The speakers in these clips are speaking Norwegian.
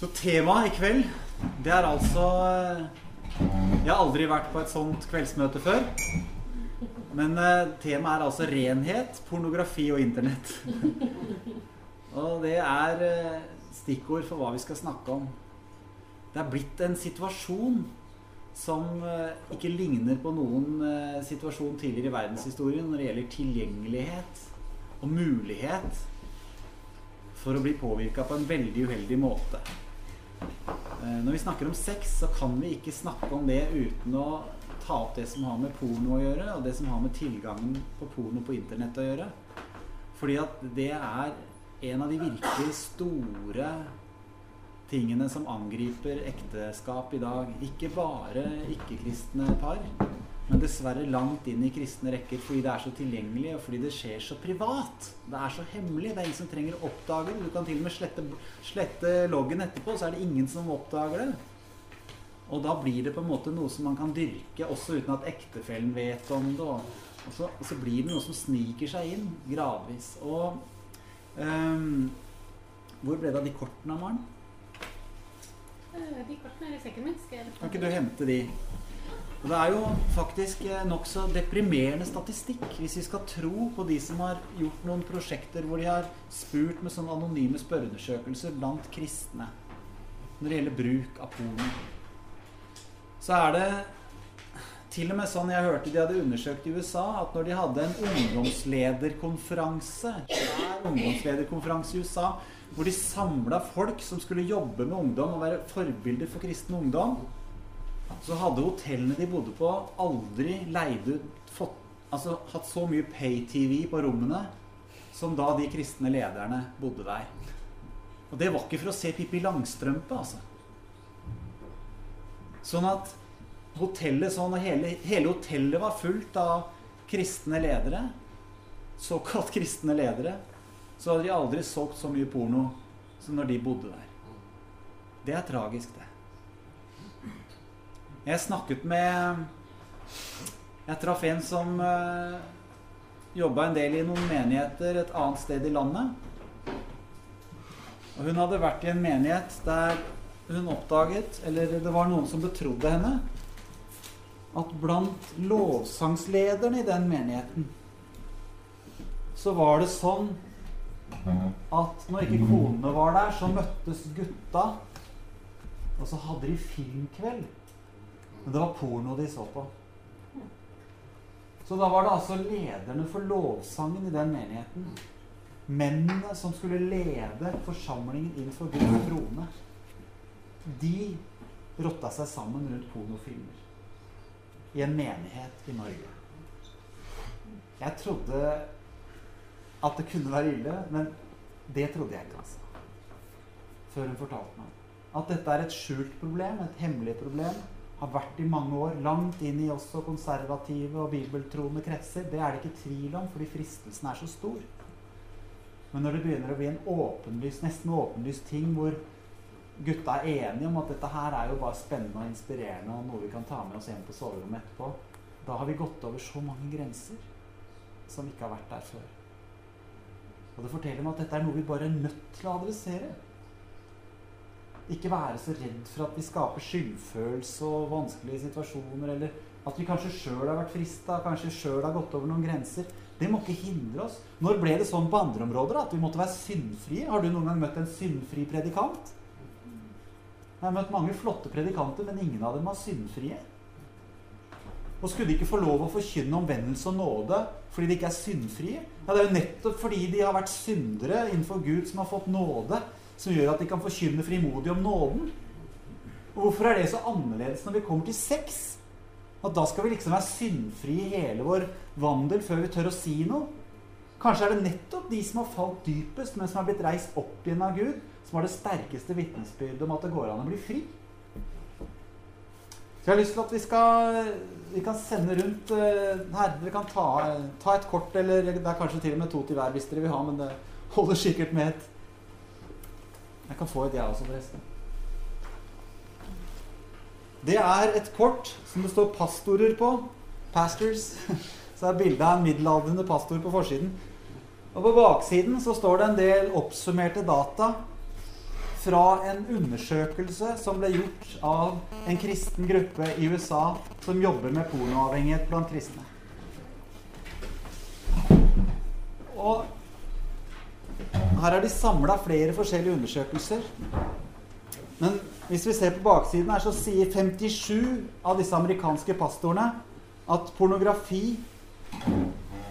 Så temaet i kveld, det er altså eh, Jeg har aldri vært på et sånt kveldsmøte før. Men eh, temaet er altså renhet, pornografi og internett. og det er eh, stikkord for hva vi skal snakke om. Det er blitt en situasjon som ikke ligner på noen situasjon tidligere i verdenshistorien når det gjelder tilgjengelighet og mulighet for å bli påvirka på en veldig uheldig måte. Eh, når vi snakker om sex, så kan vi ikke snakke om det uten å ta opp det som har med porno å gjøre, og det som har med tilgangen på porno på internett å gjøre. Fordi at det er en av de virkelig store tingene som angriper ekteskap i dag. Ikke bare ikke-kristne par, men dessverre langt inn i kristne rekker fordi det er så tilgjengelig, og fordi det skjer så privat. Det er så hemmelig. Det er ingen som trenger å oppdage det. Du kan til og med slette, slette loggen etterpå, så er det ingen som oppdager det. Og da blir det på en måte noe som man kan dyrke også uten at ektefellen vet om det. Og så, og så blir det noe som sniker seg inn gradvis. Og um, Hvor ble det av de kortene, Maren? Eh, de kortene er i sekken min. Kan ikke du hente de? Og Det er jo faktisk eh, nokså deprimerende statistikk hvis vi skal tro på de som har gjort noen prosjekter hvor de har spurt med sånne anonyme spørreundersøkelser blant kristne når det gjelder bruk av porno. Så er det til og med sånn jeg hørte de hadde undersøkt i USA, at når de hadde en ungdomslederkonferanse, ungdomslederkonferanse i USA, hvor de samla folk som skulle jobbe med ungdom og være forbilder for kristen ungdom, så hadde hotellene de bodde på, aldri leid ut fått, altså, hatt så mye pay-TV på rommene som da de kristne lederne bodde der. Og det var ikke for å se Pippi Langstrømpe, altså. Sånn at hotellet sånn, og hele, hele hotellet var fullt av kristne ledere, såkalt kristne ledere, så hadde de aldri solgt så mye porno som når de bodde der. Det er tragisk, det. Jeg snakket med Jeg traff en som uh, eh, jobba en del i noen menigheter et annet sted i landet. Og hun hadde vært i en menighet der hun oppdaget, eller det var noen som betrodde henne, at blant lovsangslederne i den menigheten så var det sånn at når ikke konene var der, så møttes gutta, og så hadde de filmkveld. Men det var porno de så på. Så da var det altså lederne for lovsangen i den menigheten. Mennene som skulle lede forsamlingen inn for Guds trone. De rotta seg sammen rundt pornofilmer. I en menighet i Norge. Jeg trodde at det kunne være ille, men det trodde jeg ikke, altså. Før hun fortalte meg at dette er et skjult problem, et hemmelig problem har vært i mange år, langt inn i også konservative og bibeltroende kretser. Det er det ikke tvil om, fordi fristelsen er så stor. Men når det begynner å bli en åpenlys, nesten åpenlys ting hvor gutta er enige om at dette her er jo bare spennende og inspirerende og noe vi kan ta med oss hjem på soverommet etterpå, da har vi gått over så mange grenser som ikke har vært der før. Og det forteller meg at dette er noe vi bare er nødt til å adressere. Ikke være så redd for at vi skaper skyldfølelse og vanskelige situasjoner, eller at vi kanskje sjøl har vært frista, kanskje sjøl har gått over noen grenser. Det må ikke hindre oss. Når ble det sånn på andre områder at vi måtte være syndfrie? Har du noen gang møtt en syndfri predikant? Jeg har møtt mange flotte predikanter, men ingen av dem var syndfrie. Og skulle de ikke få lov å forkynne omvendelse og nåde fordi de ikke er syndfrie? Ja, Det er jo nettopp fordi de har vært syndere innenfor Gud som har fått nåde, som gjør at de kan forkynne frimodig om nåden. Og hvorfor er det så annerledes når vi kommer til sex? At da skal vi liksom være syndfrie i hele vår vandel før vi tør å si noe? Kanskje er det nettopp de som har falt dypest, men som har blitt reist opp igjen av Gud, som har det sterkeste vitnesbyrdet om at det går an å bli fri. Så jeg har lyst til at vi skal vi kan sende rundt uh, her. Dere kan ta, ta, et kort, eller det er kanskje til og med to til hver hvis dere vil ha, men det holder sikkert med et. Jeg kan få et, jeg også, forresten. Det er et kort som det står 'pastorer' på. Pastors. Så er bildet av en middelaldrende pastor på forsiden. Og på baksiden så står det en del oppsummerte data fra en undersøkelse som ble gjort av en kristen gruppe i USA som jobber med pornoavhengighet blant kristne. Og her er de samla flere forskjellige undersøkelser. Men hvis vi ser på baksiden her, så sier 57 av disse amerikanske pastorene at pornografi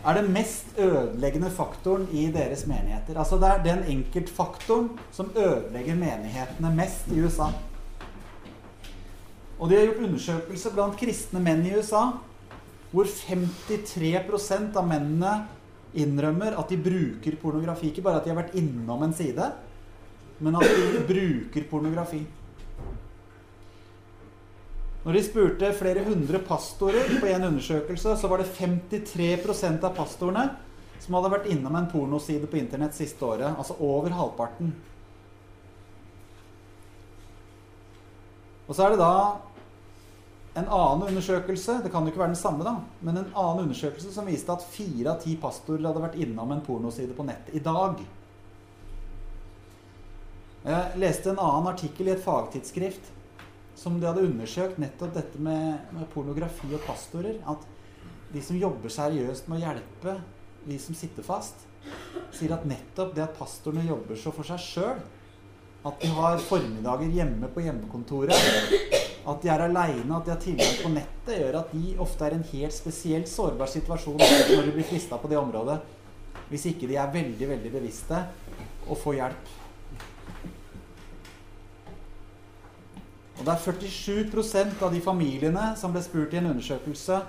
er den mest ødeleggende faktoren i deres menigheter. Altså Det er den enkeltfaktoren som ødelegger menighetene mest i USA. Og de har gjort undersøkelser blant kristne menn i USA hvor 53% av mennene innrømmer at de bruker pornografi. Ikke bare at de har vært innom en side, men at de bruker pornografi. Når de spurte flere hundre pastorer på en undersøkelse, så var det 53% av pastorene som hadde vært innom en pornoside på internett siste året. Altså over halvparten. Og så er det da en annen undersøkelse det kan jo ikke være den samme da, men en annen undersøkelse som viste at fire av ti pastorer hadde vært innom en pornoside på nettet i dag. Jeg leste en annen artikkel i et fagtidsskrift som de hadde undersøkt nettopp dette med, med, pornografi og pastorer. At de som jobber seriøst med å hjelpe de som sitter fast, sier at nettopp det at pastorene jobber så for seg sjøl, at de har formiddager hjemme på hjemmekontoret, at de er aleine, at de har tilgang på nettet, gjør at de ofte er i en helt spesielt sårbar situasjon når de blir frista på det området, hvis ikke de er veldig, veldig bevisste og får hjelp. Og det er 47% av de familiene som ble spurt i en undersøkelse,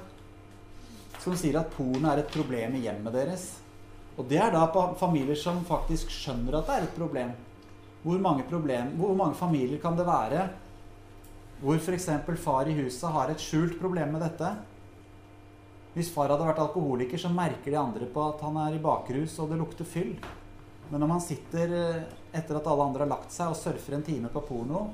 som sier at porno er et problem i hjemmet deres. Og det er da familier som faktisk skjønner at det er et problem. Hvor mange, problem, hvor mange familier kan det være hvor f.eks. far i huset har et skjult problem med dette? Hvis far hadde vært alkoholiker, så merker de andre på at han er i bakrus og det lukter fyll. Men når man sitter eh, etter at alle andre har lagt seg og surfer en time på porno,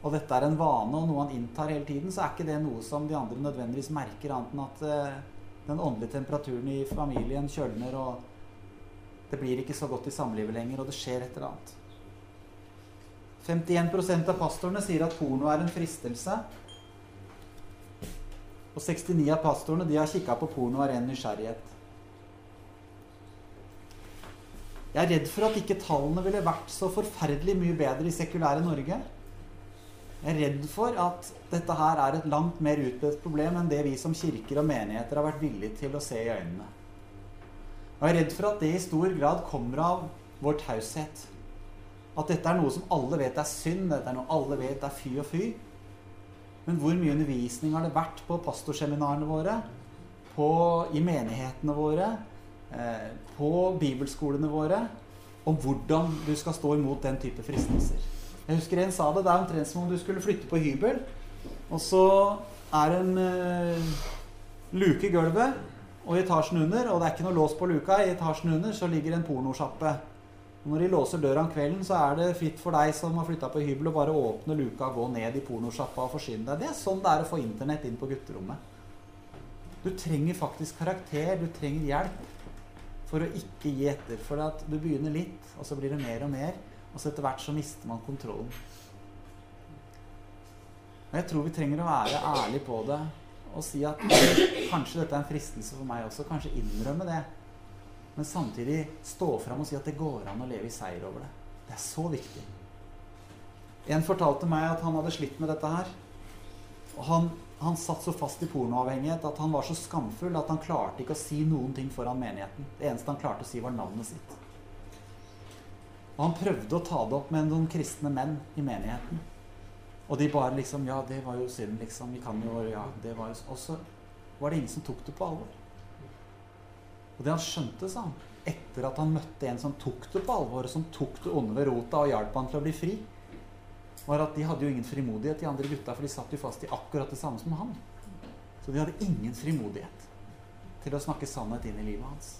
og dette er en vane og noe han inntar hele tiden, så er ikke det noe som de andre nødvendigvis merker, annet enn at uh, den åndelige temperaturen i familien kjølner, og det blir ikke så godt i samlivet lenger, og det skjer et eller annet. 51% av pastorene sier at porno er en fristelse. Og 69 av pastorene de har kikka på porno av ren nysgjerrighet. Jeg er redd for at ikke tallene ville vært så forferdelig mye bedre i sekulære Norge. Jeg er redd for at dette her er et langt mer utbredt problem enn det vi som kirker og menigheter har vært villige til å se i øynene. Og jeg er redd for at det i stor grad kommer av vår taushet. At dette er noe som alle vet er synd, dette er noe alle vet er fy og fy. Men hvor mye undervisning har det vært på pastorseminarene våre, på, i menighetene våre, eh, på bibelskolene våre, om hvordan du skal stå imot den type fristelser? Jeg husker en sa det. Det er omtrent som om du skulle flytte på hybel, og så er en eh, luke i gulvet og etasjen under, og det er ikke noe lås på luka. I etasjen under så ligger en pornosjappe. Når de låser døra om kvelden, så er det fritt for deg som har flytta på hybel, å bare åpne luka, gå ned i pornosjappa og forsyne deg. Det er sånn det er å få internett inn på gutterommet. Du trenger faktisk karakter, du trenger hjelp for å ikke gi etter. For at du begynner litt, og så blir det mer og mer. Og så etter hvert så mister man kontrollen. Og jeg tror vi trenger å være ærlige på det og si at kanskje dette er en fristelse for meg også. Kanskje innrømme det. Men samtidig stå fram og si at det går an å leve i seier over det. Det er så viktig. En fortalte meg at han hadde slitt med dette her. Og han, han satt så fast i pornoavhengighet at han var så skamfull at han klarte ikke å si noen ting foran menigheten. Det eneste han klarte å si, var navnet sitt. Og han prøvde å ta det opp med noen kristne menn i menigheten. Og de bare liksom Ja, det var jo synd, liksom. Vi kan jo Ja, det var jo Og så var det ingen som tok det på alvor. Og det han skjønte, sa han, etter at han møtte en som tok det på alvor, som tok det onde ved rota og hjalp han til å bli fri, var at de hadde jo ingen frimodighet, de andre gutta, for de satt jo fast i akkurat det samme som han. Så de hadde ingen frimodighet til å snakke sannhet inn i livet hans.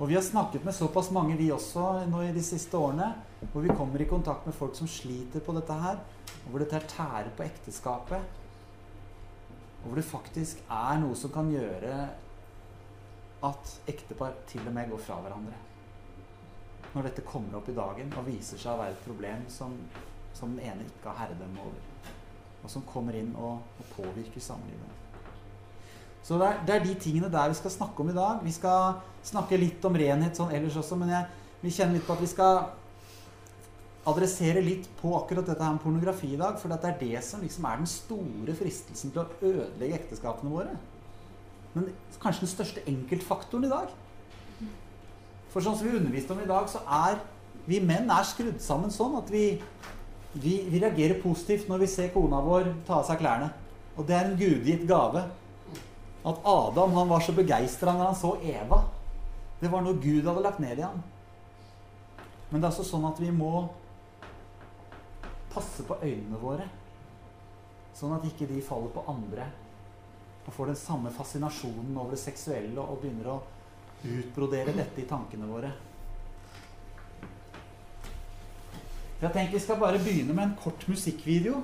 Og vi har snakket med såpass mange, vi også, nå i de siste årene, hvor vi kommer i kontakt med folk som sliter på dette her, og hvor dette tærer på ekteskapet. Og hvor det faktisk er noe som kan gjøre at ektepar til og med går fra hverandre. når dette kommer opp i dagen og viser seg å være et problem som, som den ene ikke har herredømme over, og som kommer inn og, og påvirker samlivet. Så det er, det er, de tingene der vi skal snakke om i dag. Vi skal snakke litt om renhet sånn ellers også, men jeg, vi kjenner litt på at vi skal adressere litt på akkurat dette her med pornografi i dag. For det er det som liksom er den store fristelsen til å ødelegge ekteskapene våre. Men kanskje den største enkeltfaktoren i dag. For sånn som vi underviste om i dag, så er vi menn er skrudd sammen sånn at vi, vi, vi reagerer positivt når vi ser kona vår ta av seg klærne. Og det er en gudgitt gave. At Adam han var så begeistra når han så Eva. Det var noe Gud hadde lagt ned i ham. Men det er altså sånn at vi må passe på øynene våre, sånn at ikke de faller på andre og får den samme fascinasjonen over det seksuelle og begynner å utbrodere dette i tankene våre. Jeg tenker Vi skal bare begynne med en kort musikkvideo.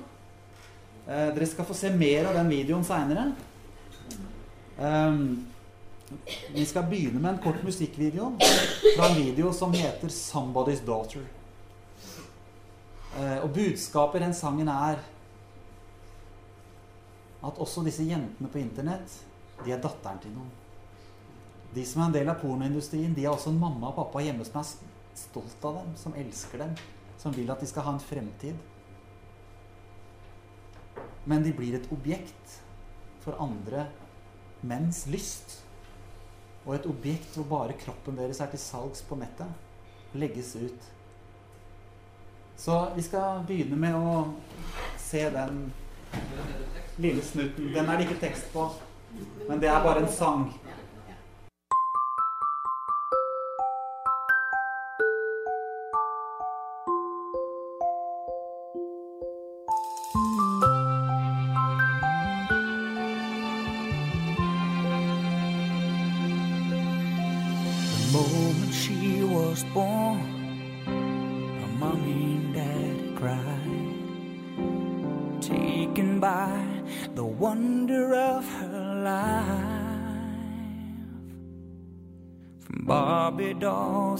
Eh, dere skal få se mer av den videoen seinere. Um, vi skal begynne med en kort musikkvideo fra en video som heter 'Somebody's Daughter'. Eh, og budskapet i den sangen er at også disse jentene på internett, de er datteren til noen. De som er en del av pornoindustrien, de har også en mamma og pappa hjemme som er stolt av dem, som elsker dem, som vil at de skal ha en fremtid. Men de blir et objekt for andre menns lyst. Og et objekt hvor bare kroppen deres er til salgs på nettet. Legges ut. Så vi skal begynne med å se den lille snutten. Den er det ikke tekst på, men det er bare en sang.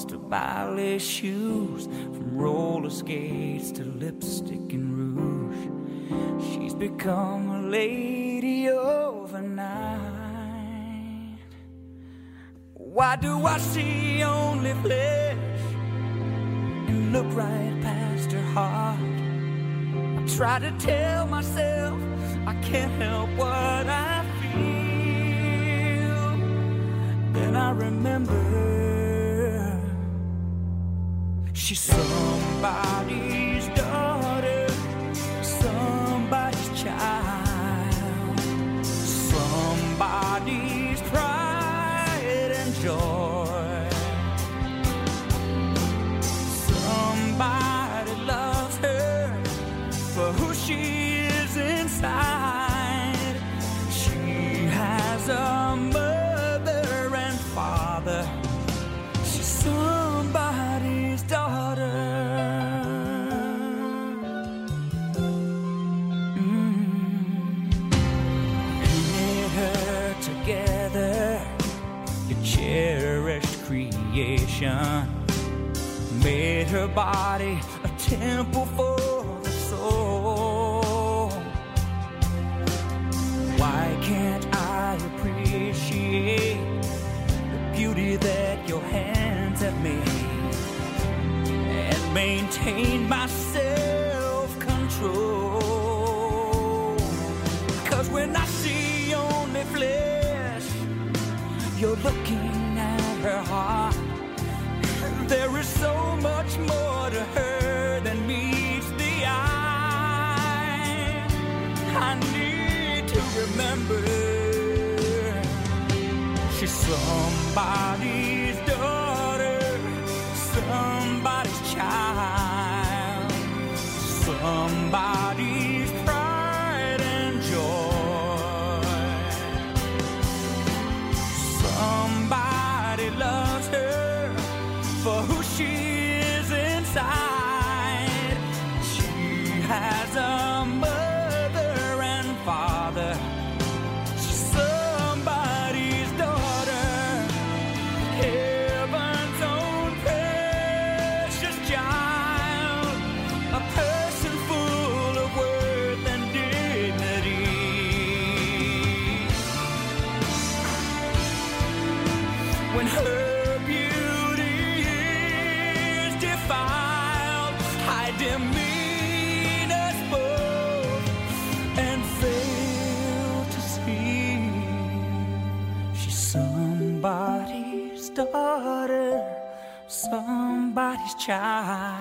To ballet shoes, from roller skates to lipstick and rouge. She's become a lady overnight. Why do I see only flesh and look right past her heart? I try to tell myself I can't help what I feel. Then I remember. She's somebody's Body a temple for the soul. Why can't I appreciate the beauty that your hands have made and maintain my self control? Cause when I see only flesh, you're looking at her heart. So much more to her than meets the eye. I need to remember she's somebody's daughter, somebody's child, somebody's child.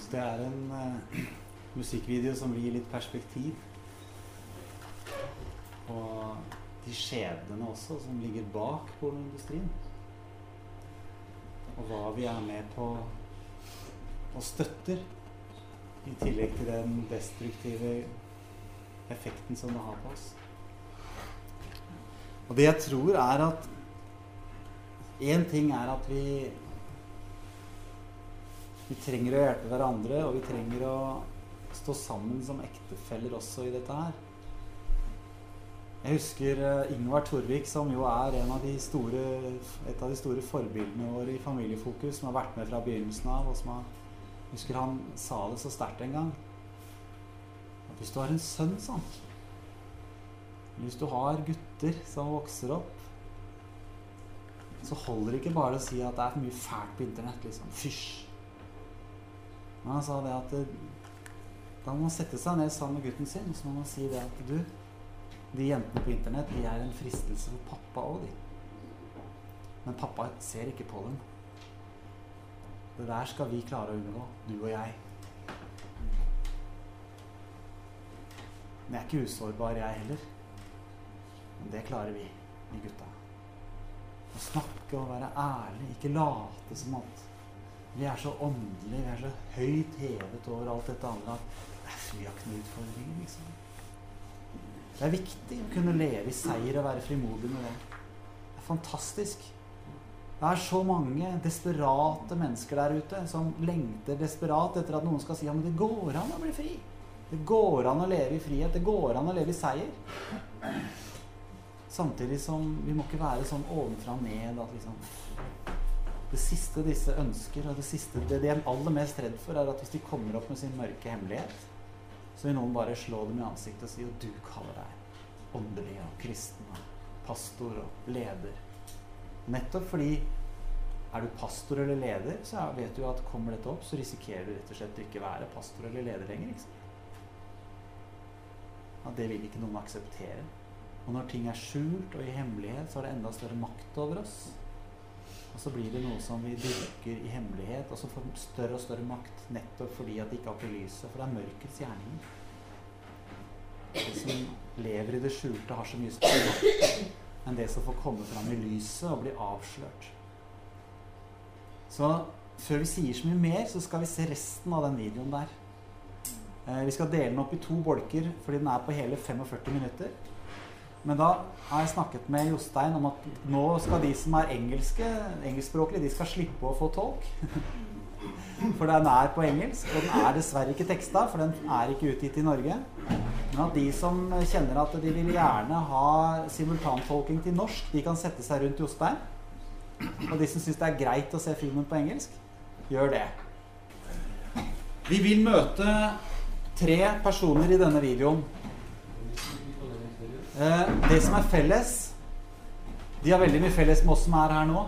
Syns det er en uh, musikkvideo som gir litt perspektiv. Og de skjebnene også som ligger bak pornoindustrien. Og hva vi er med på og støtter. I tillegg til den destruktive effekten som det har på oss. Og det jeg tror er at Én ting er at vi vi trenger å hjelpe hverandre, og vi trenger å stå sammen som ektefeller også i dette her. Jeg husker eh, Ingvar Torvik, som jo er av store, et av de store forbildene våre i Familiefokus, som har vært med fra begynnelsen av, og som har jeg husker han sa det så sterkt en gang. At hvis du har en sønn sånn Hvis du har gutter som vokser opp, så holder det ikke bare å si at det er for mye fælt på internett. liksom. Fysj. Men han sa det at da må man sette seg ned sammen med gutten sin og så må man si det at du, de jentene på internett de er en fristelse for pappa òg, de. Men pappa ser ikke på dem. Det der skal vi klare å unngå, du og jeg. Men jeg er ikke usårbar, jeg heller. Men det klarer vi, vi gutta. Å snakke og være ærlig, ikke late som at vi er så åndelige, vi er så høyt hevet over alt dette andre at vi har ikke noen utfordringer, liksom. Det er viktig å kunne leve i seier og være frimodig med det. Det er fantastisk. Det er så mange desperate mennesker der ute som lengter desperat etter at noen skal si ja, men det går an å bli fri. Det går an å leve i frihet. Det går an å leve i seier. Samtidig som vi må ikke være sånn ovenfra og ned at liksom Det siste disse ønsker, og det siste det de er aller mest redd for, er at hvis de kommer opp med sin mørke hemmelighet, så vil noen bare slå dem i ansiktet og si at du kaller deg åndelig og kristen og pastor og leder. Nettopp fordi er du pastor eller leder, så vet du at kommer dette opp, så risikerer du rett og slett ikke være pastor eller leder lenger. Ikke sant? Det vil ikke noen akseptere. Og når ting er skjult og i hemmelighet, så har det enda større makt over oss. Og så blir det noe som vi dyrker i hemmelighet, og som får større og større makt nettopp fordi at det ikke oppe i lyset. For det er mørkets gjerninger. Det som lever i det skjulte, har så mye større makt enn det som får komme fram i lyset og bli avslørt. Så før vi sier så mye mer, så skal vi se resten av den videoen der. Eh, vi skal dele den opp i to bolker fordi den er på hele 45 minutter. Men da har jeg snakket med Jostein om at nå skal de som er engelske, engelskspråklige, de skal slippe å få tolk. For den er på engelsk, og den er dessverre ikke teksta, for den er ikke utgitt i Norge. Men at de som kjenner at de vil gjerne ha simultantolking til norsk, de kan sette seg rundt Jostein. Og de som syns det er greit å se filmen på engelsk, gjør det. Vi vil møte tre personer i denne videoen. Eh, det som er felles De har veldig mye felles med oss som er her nå.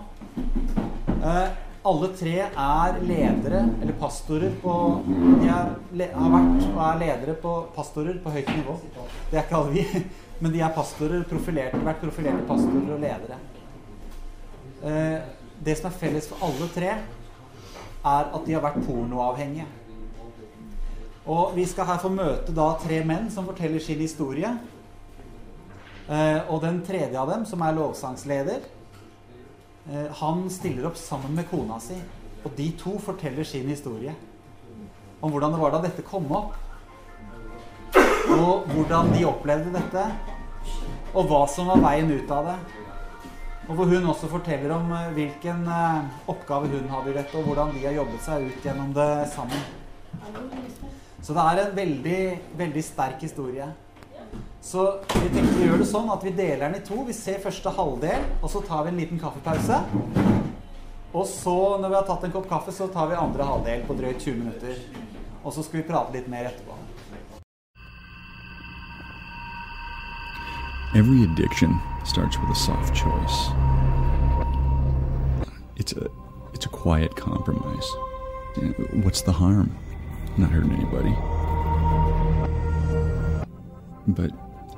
Eh, alle tre er ledere eller pastorer på De er, har vært og er ledere på pastorer på høyt nivå. Det er ikke alle vi, men de er pastorer, profilerte, vært profilerte pastorer og ledere. Eh, det som er felles for alle tre, er at de har vært pornoavhengige. Og vi skal her få møte da tre menn som forteller sin historie. Eh, og den tredje av dem, som er lovsangsleder, Eh, han stiller opp sammen med kona si, og de to forteller sin historie. Om hvordan det var da dette kom opp. Og hvordan de opplevde dette. Og hva som var veien ut av det. Og hvor hun også forteller om eh, hvilken oppgave hun hadde i dette, og hvordan de har jobbet seg ut gjennom det sammen. Så det er en veldig, veldig sterk historie. Så vi tenkte vi gjør det sånn at vi deler den i to. Vi ser første halvdel, og så tar vi en liten kaffepause. Og så, når vi har tatt en kopp kaffe, så tar vi andre halvdel på drøyt 20 minutter. Og så skal vi prate litt mer etterpå. Every addiction starts with a soft choice. It's a it's a quiet compromise. What's the harm? Not hurting anybody. But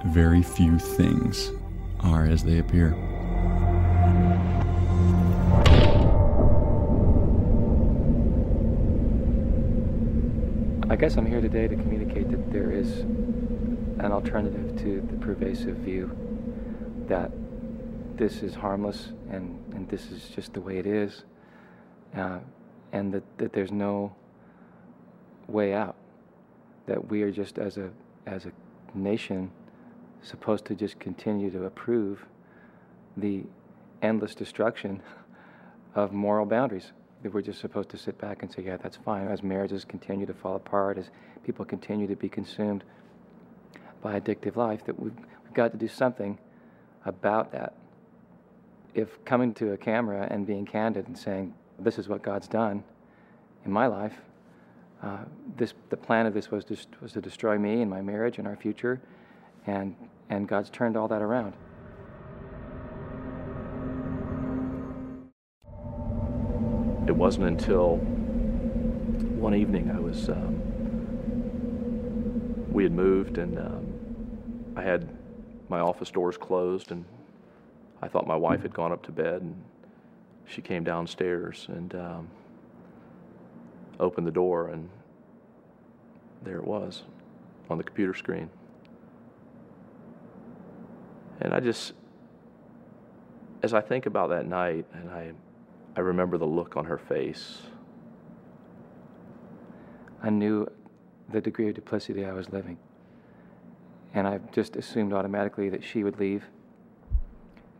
very few things are as they appear. I guess I'm here today to communicate that there is an alternative to the pervasive view that this is harmless and, and this is just the way it is, uh, and that, that there's no way out. That we are just as a as a nation supposed to just continue to approve the endless destruction of moral boundaries. That we're just supposed to sit back and say, yeah, that's fine. As marriages continue to fall apart, as people continue to be consumed by addictive life, that we've, got to do something about that. If coming to a camera and being candid and saying, this is what God's done in my life, uh, this, the plan of this was to, was to destroy me and my marriage and our future, and, and God's turned all that around. It wasn't until one evening I was, um, we had moved and um, I had my office doors closed and I thought my wife had gone up to bed and she came downstairs and um, opened the door and there it was on the computer screen. And I just, as I think about that night, and I, I remember the look on her face. I knew the degree of duplicity I was living. And I just assumed automatically that she would leave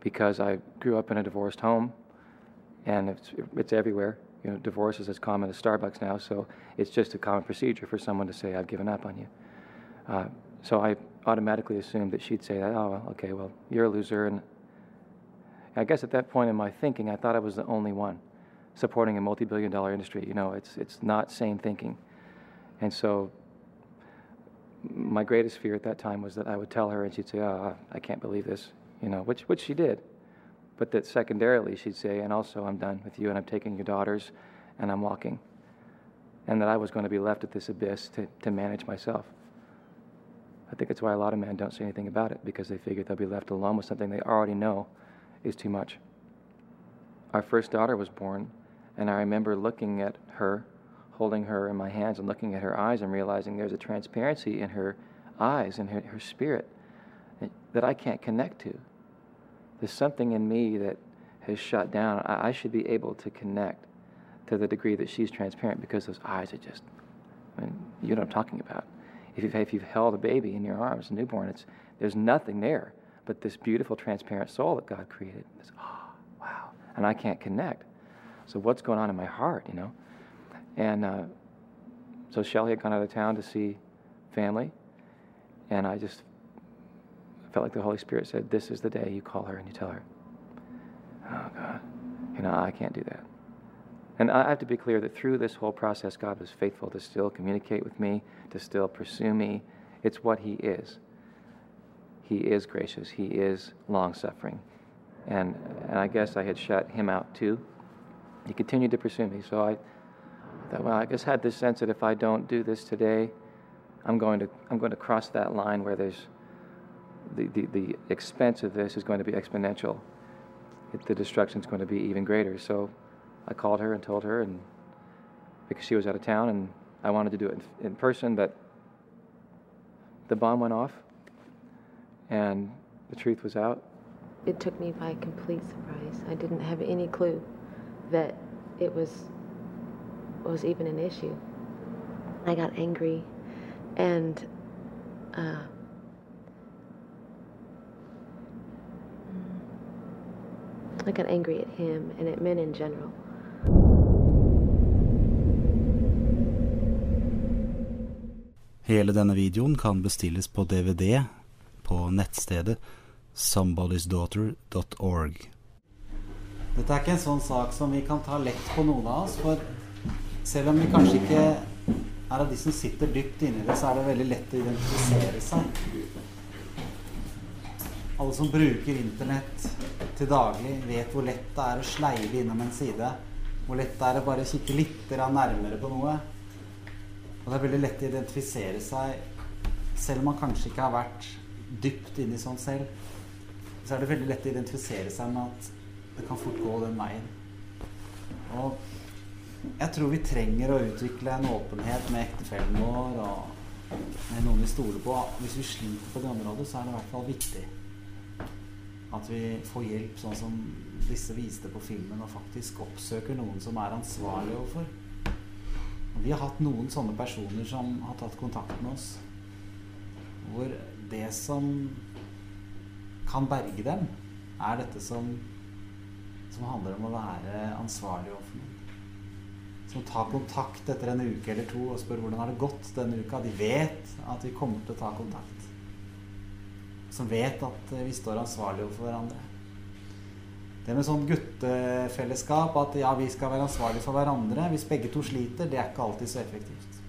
because I grew up in a divorced home and it's, it's everywhere. You know, divorce is as common as Starbucks now, so it's just a common procedure for someone to say, I've given up on you. Uh, so I automatically assumed that she'd say that, oh, okay, well, you're a loser. And I guess at that point in my thinking, I thought I was the only one supporting a multi billion dollar industry. You know, it's, it's not sane thinking. And so my greatest fear at that time was that I would tell her and she'd say, oh, I can't believe this, you know, which, which she did. But that secondarily she'd say, and also I'm done with you and I'm taking your daughters and I'm walking. And that I was going to be left at this abyss to, to manage myself. I think that's why a lot of men don't say anything about it because they figure they'll be left alone with something they already know is too much. Our first daughter was born, and I remember looking at her, holding her in my hands and looking at her eyes and realizing there's a transparency in her eyes and her, her spirit that I can't connect to. There's something in me that has shut down. I, I should be able to connect to the degree that she's transparent because those eyes are just, I mean, you know what I'm talking about. If you've, if you've held a baby in your arms, a newborn, it's, there's nothing there but this beautiful, transparent soul that God created. This, oh, wow. And I can't connect. So what's going on in my heart, you know? And uh, so Shelly had gone out of town to see family, and I just felt like the Holy Spirit said, This is the day you call her and you tell her. Oh, God. You know, I can't do that. And I have to be clear that through this whole process, God was faithful to still communicate with me, to still pursue me. It's what He is. He is gracious, He is long suffering. And, and I guess I had shut Him out too. He continued to pursue me. So I thought, well, I just had this sense that if I don't do this today, I'm going to, I'm going to cross that line where there's the, the, the expense of this is going to be exponential. It, the destruction is going to be even greater. So I called her and told her, and because she was out of town, and I wanted to do it in, in person, but the bomb went off, and the truth was out, it took me by complete surprise. I didn't have any clue that it was was even an issue. I got angry, and uh, I got angry at him and at men in general. Hele denne videoen kan bestilles på DVD på nettstedet somebodysdaughter.org. Dette er ikke en sånn sak som vi kan ta lett på noen av oss. For selv om vi kanskje ikke er av de som sitter dypt inni det, så er det veldig lett å identifisere seg. Alle som bruker internett til daglig, vet hvor lett det er å sleive innom en side. Hvor lett det er å bare kikke litt nærmere på noe. Og det er veldig lett å identifisere seg, selv om man kanskje ikke har vært dypt inni sånn selv. Så er det veldig lett å identifisere seg med at det kan fort gå den veien. Og jeg tror vi trenger å utvikle en åpenhet med ektefellen vår og med noen vi stoler på. Hvis vi sliter på det området, så er det i hvert fall viktig at vi får hjelp, sånn som disse viste på filmen, og faktisk oppsøker noen som er ansvarlig overfor. Vi har hatt noen sånne personer som har tatt kontakt med oss, hvor det som kan berge dem, er dette som, som handler om å være ansvarlig overfor noen. Som tar kontakt etter en uke eller to og spør hvordan har det gått denne uka. De vet at vi kommer til å ta kontakt. Som vet at vi står ansvarlig overfor hverandre. Det med sånn guttefellesskap, at ja, vi skal være ansvarlige for hverandre hvis begge to sliter, det er ikke alltid så effektivt.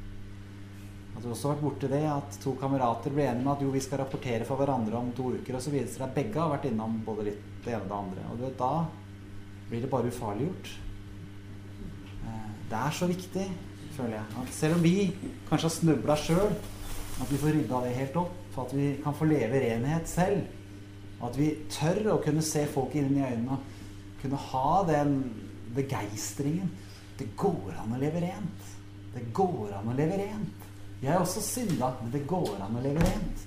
Jeg har også vært borti det at to kamerater blir enige med at jo, vi skal rapportere for hverandre om to uker, og så så det seg begge har vært innom både litt det ene og det andre. Og vet, da blir det bare ufarliggjort. Eh, Det er så viktig, føler jeg, at selv om vi kanskje har snubla sjøl, at vi får rydda det helt opp, for at vi kan få leve renhet selv. Og at vi tør å kunne se folk inn i øynene kunne ha den begeistringen. Det går an å leve rent. Det går an å leve rent. Jeg er også synda, men det går an å leve rent.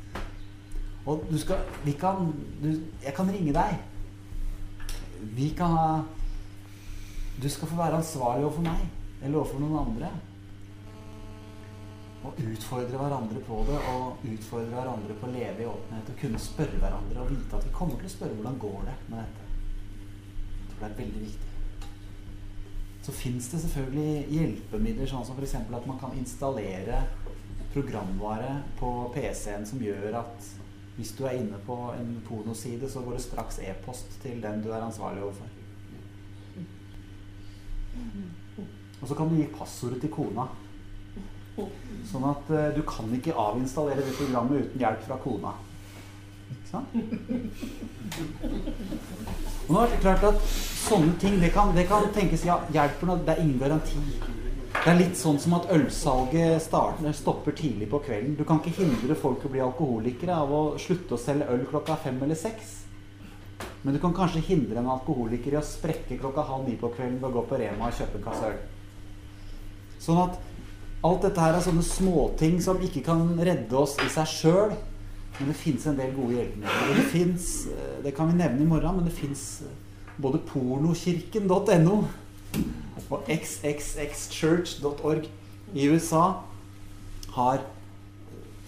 Og du skal Vi kan du, Jeg kan ringe deg. Vi kan ha Du skal få være ansvarlig overfor meg eller overfor noen andre. Og utfordre hverandre på det, og utfordre hverandre på å leve i åpenhet. Og kunne spørre hverandre og vite at vi kommer til å spørre hvordan går det med dette. Jeg tror det er veldig viktig. Så fins det selvfølgelig hjelpemidler, sånn som f.eks. at man kan installere programvare på PC-en som gjør at hvis du er inne på en pornoside, så går det straks e-post til den du er ansvarlig overfor. Og så kan du gi passordet til kona. Sånn at uh, du kan ikke avinstallere det programmet uten hjelp fra kona. Ikke sant? Og nå er det klart at sånne ting, det kan, det kan tenkes ja, hjelper noe, det er ingen garanti. Det er litt sånn som at ølsalget starter, stopper tidlig på kvelden. Du kan ikke hindre folk å bli alkoholikere av å slutte å selge øl klokka fem eller seks. Men du kan kanskje hindre en alkoholiker i å sprekke klokka halv ni på kvelden ved å gå på Rema og kjøpe en kasse øl. Sånn at alt dette her er sånne småting som ikke kan redde oss i seg sjøl. Men det fins en del gode hjelpemidler. Det fins, det kan vi nevne i morgen, men det fins både pornokirken.no og xxxchurch.org i USA har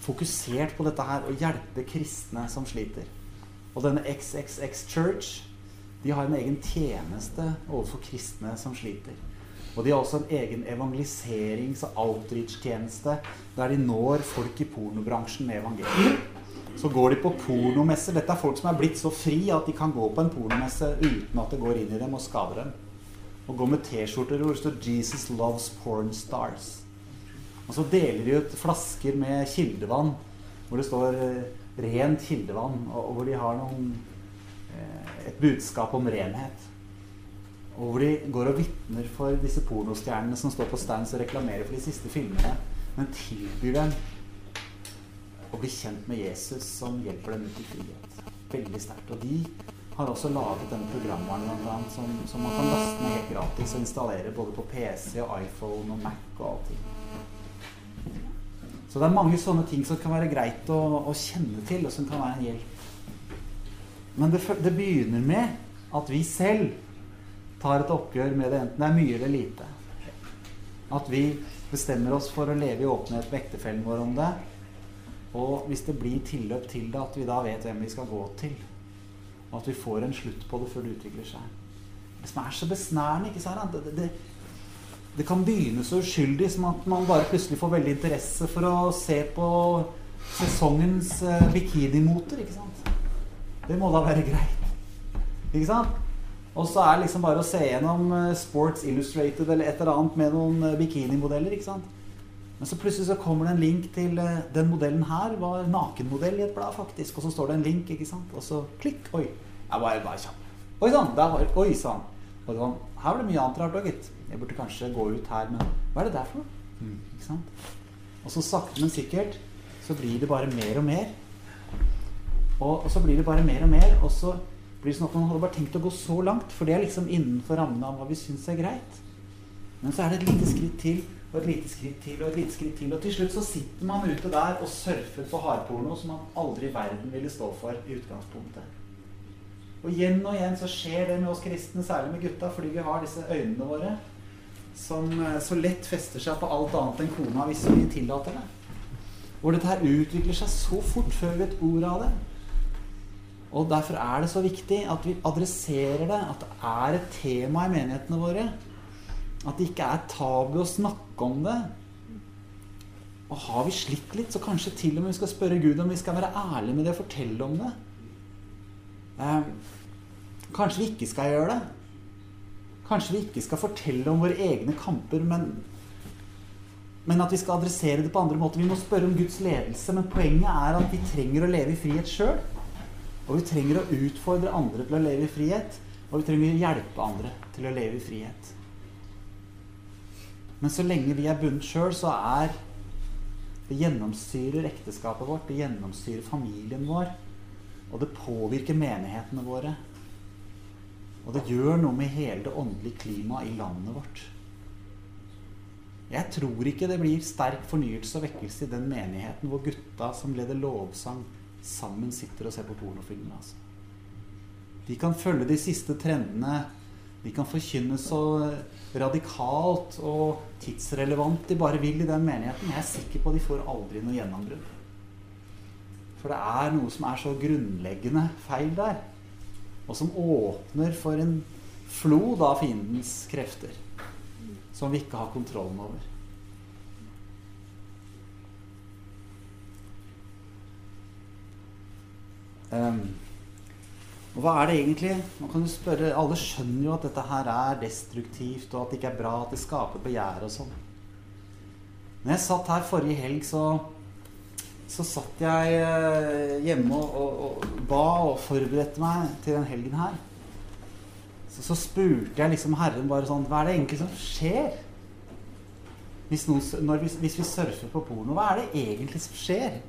fokusert på dette her å hjelpe kristne som sliter. Og denne XXX Church de har en egen tjeneste overfor kristne som sliter. Og de har også en egen evangeliserings- og outreach-tjeneste der de når folk i pornobransjen med evangeliet. Så går de på pornomesser. Dette er folk som er blitt så fri at de kan gå på en pornomesse uten at det går inn i dem og skader dem. Og går med T-skjorter hvor det står 'Jesus loves porn stars'. Og så deler de ut flasker med kildevann hvor det står eh, 'rent kildevann', og hvor de har noen, eh, et budskap om renhet. Og hvor de går og vitner for disse pornostjernene som står på stands og reklamerer for de siste filmene, men tilbyr dem å bli kjent med Jesus som hjelper dem ut i frihet. Veldig sterkt. Og de har også laget denne programvaren som, som man kan laste ned helt gratis og installere både på PC og iPhone og Mac og allting. Så det er mange sånne ting som kan være greit å, å kjenne til, og som kan være en hjelp. Men det, det begynner med at vi selv tar et oppgjør med det, enten det er mye eller lite. At vi bestemmer oss for å leve i åpenhet med ektefellen vår om det. Og hvis det blir tilløp til det, at vi da vet hvem vi skal gå til. Og at vi får en slutt på det før det utvikler seg. Det som er så besnærende, ikke sant? Det, det, det, kan begynne så uskyldig som at man bare plutselig får veldig interesse for å se på sesongens eh, bikinimoter, ikke sant? Det må da være greit. Ikke sant? Og så er det liksom bare å se gjennom eh, Sports Illustrated eller et eller annet med noen eh, bikinimodeller, ikke sant? Men så plutselig så kommer det en link til eh, den modellen her var nakenmodell i et blad, faktisk. Og så står det en link, ikke sant? Og så klikk. Oi. Jeg bare, bare kjapp. Oi sann, der var Oi sann. Og sånn, her var det mye annet rart òg, gitt. Jeg burde kanskje gå ut her, men hva er det der for noe? Mm, ikke sant? Og så sakte, men sikkert så blir det bare mer og mer. Og, og så blir det bare mer og mer, og så blir det sånn at man hadde bare tenkt å gå så langt, for det er liksom innenfor rammene av hva vi syns er greit. Men så er det et lite skritt til, og et lite skritt til, og et lite skritt til. Og til slutt så sitter man ute der og surfer på hardporno som man aldri i verden ville stå for i utgangspunktet. Og igjen og igjen så skjer det med oss kristne, særlig med gutta, fordi vi har disse øynene våre som eh, så lett fester seg på alt annet enn kona hvis vi tillater det. Hvor dette her utvikler seg så fort før vi vet ordet av det. Og derfor er det så viktig at vi adresserer det, at det er et tema i menighetene våre. At det ikke er tabu å snakke om det. Og har vi slitt litt, så kanskje til og med vi skal spørre Gud om vi skal være ærlige med det og fortelle om det. Eh, kanskje vi ikke skal gjøre det. Kanskje vi ikke skal fortelle om våre egne kamper, men, men at vi skal adressere det på andre måter. Vi må spørre om Guds ledelse, men poenget er at vi trenger å leve i frihet sjøl. Og vi trenger å utfordre andre til å leve i frihet. Og vi trenger å hjelpe andre til å leve i frihet. Men så lenge vi er bundet sjøl, så er det gjennomsyrer ekteskapet vårt, det gjennomsyrer familien vår. Og det påvirker menighetene våre. Og det gjør noe med hele det åndelige klimaet i landet vårt. Jeg tror ikke det blir sterk fornyelse og vekkelse i den menigheten hvor gutta som leder lovsang, sammen sitter og ser på pornofilmer. Altså. De kan følge de siste trendene. De kan forkynne så radikalt og tidsrelevant de bare vil i den menigheten. Jeg er sikker på at de får aldri noe gjennombrudd. For det er noe som er så grunnleggende feil der. Og som åpner for en flod av fiendens krefter. Som vi ikke har kontrollen over. Um, og hva er det egentlig? Man kan jo spørre, Alle skjønner jo at dette her er destruktivt, og at det ikke er bra, at det skaper begjær og sånn. Når jeg satt her forrige helg, så, så satt jeg eh, hjemme og, og, og ba og forberedte meg til den helgen her. Så, så spurte jeg liksom Herren bare sånn Hva er det egentlig som skjer? Hvis, noen, når vi, hvis vi surfer på porno, hva er det egentlig som skjer?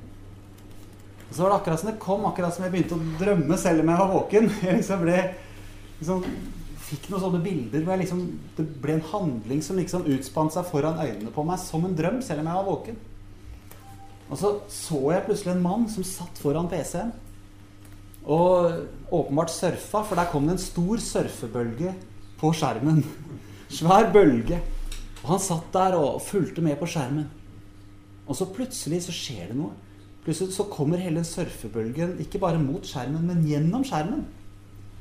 Og så var det akkurat som det kom, akkurat som jeg begynte å drømme selv om jeg var våken. Jeg liksom ble, liksom, fikk noen sånne bilder hvor liksom, det ble en handling som liksom utspant seg foran øynene på meg som en drøm, selv om jeg var våken. Og så så jeg plutselig en mann som satt foran PC-en og åpenbart surfa, for der kom det en stor surfebølge på skjermen. Svær bølge. Og han satt der og fulgte med på skjermen. Og så plutselig så skjer det noe. Plutselig så kommer hele surfebølgen ikke bare mot skjermen, men gjennom skjermen.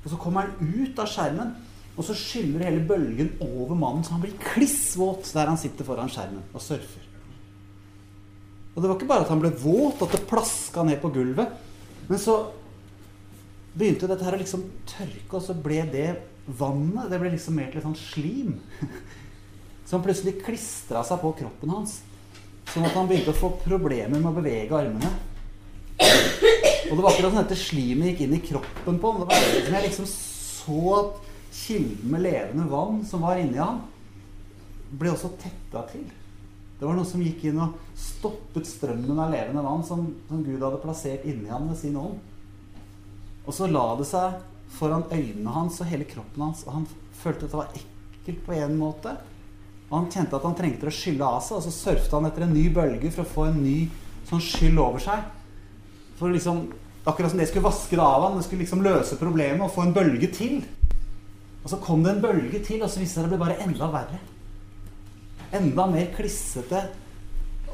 Og så kommer han ut av skjermen, og så skyller hele bølgen over mannen, så han blir kliss våt der han sitter foran skjermen og surfer. Og det var ikke bare at han ble våt, at det plaska ned på gulvet. Men så begynte dette her å liksom tørke, og så ble det vannet det ble liksom mer til et sånt slim. Som plutselig klistra seg på kroppen hans. Sånn at han begynte å få problemer med å bevege armene. Og det var akkurat som dette slimet gikk inn i kroppen på ham. Det var som jeg liksom så at kilden med levende vann som var inni ham, ble også tetta til. Det var noe som gikk inn og stoppet strømmen av levende vann som, som Gud hadde plassert inni ham med sin ånd. Og så la det seg foran øynene hans og hele kroppen hans, og han følte at det var ekkelt på en måte. Og han kjente at han trengte å skylle av seg, og så surfet han etter en ny bølge for å få en ny sånn skyld over seg. For liksom Akkurat som det skulle vaske det av han, det skulle liksom løse problemet og få en bølge til. Og så kom det en bølge til, og så viste det seg det ble bare enda verre. Enda mer klissete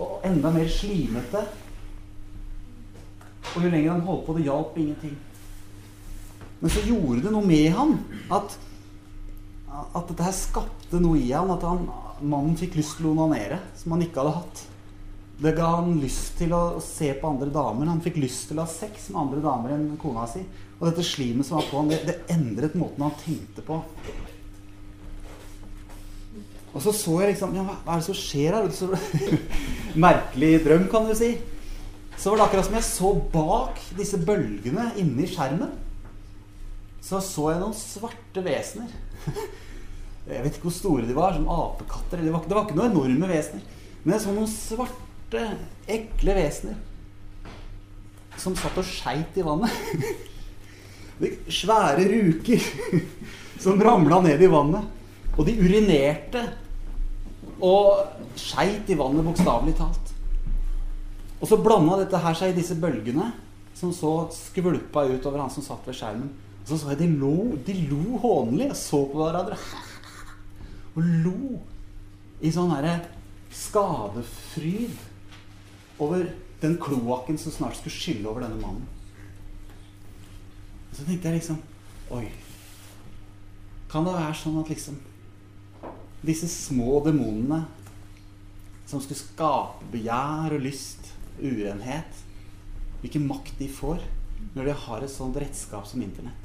og enda mer slimete. Og jo lenger han holdt på, det hjalp ingenting. Men så gjorde det noe med han at, at dette her skapte noe i han. At han, mannen fikk lyst til å onanere, som han ikke hadde hatt. Det ga han lyst til å se på andre damer. Han fikk lyst til å ha sex med andre damer enn kona si. Og dette slimet som var på han, det, det endret måten han tenkte på. Og så så jeg liksom ja, Hva er det som skjer her? Så, merkelig drøm, kan du si. Så var det akkurat som jeg så bak disse bølgene inni skjermen. Så så jeg noen svarte vesener. Jeg vet ikke hvor store de var. Som apekatter. Det var, det var ikke noen enorme vesener. Men jeg så noen svarte, ekle vesener som satt og skeit i vannet. Svære ruker som ramla ned i vannet. Og de urinerte og skeit i vannet, bokstavelig talt. Og så blanda dette her seg i disse bølgene som så skvulpa ut over han som satt ved skjermen. Og så så jeg de lo, de lo hånlig og så på hverandre. Og lo i sånn herre skadefryd over den kloakken som snart skulle skylle over denne mannen. Så tenkte jeg liksom Oi. Kan det være sånn at liksom disse små demonene som skulle skape begjær og lyst, urenhet Hvilken makt de får når de har et sånt redskap som Internett.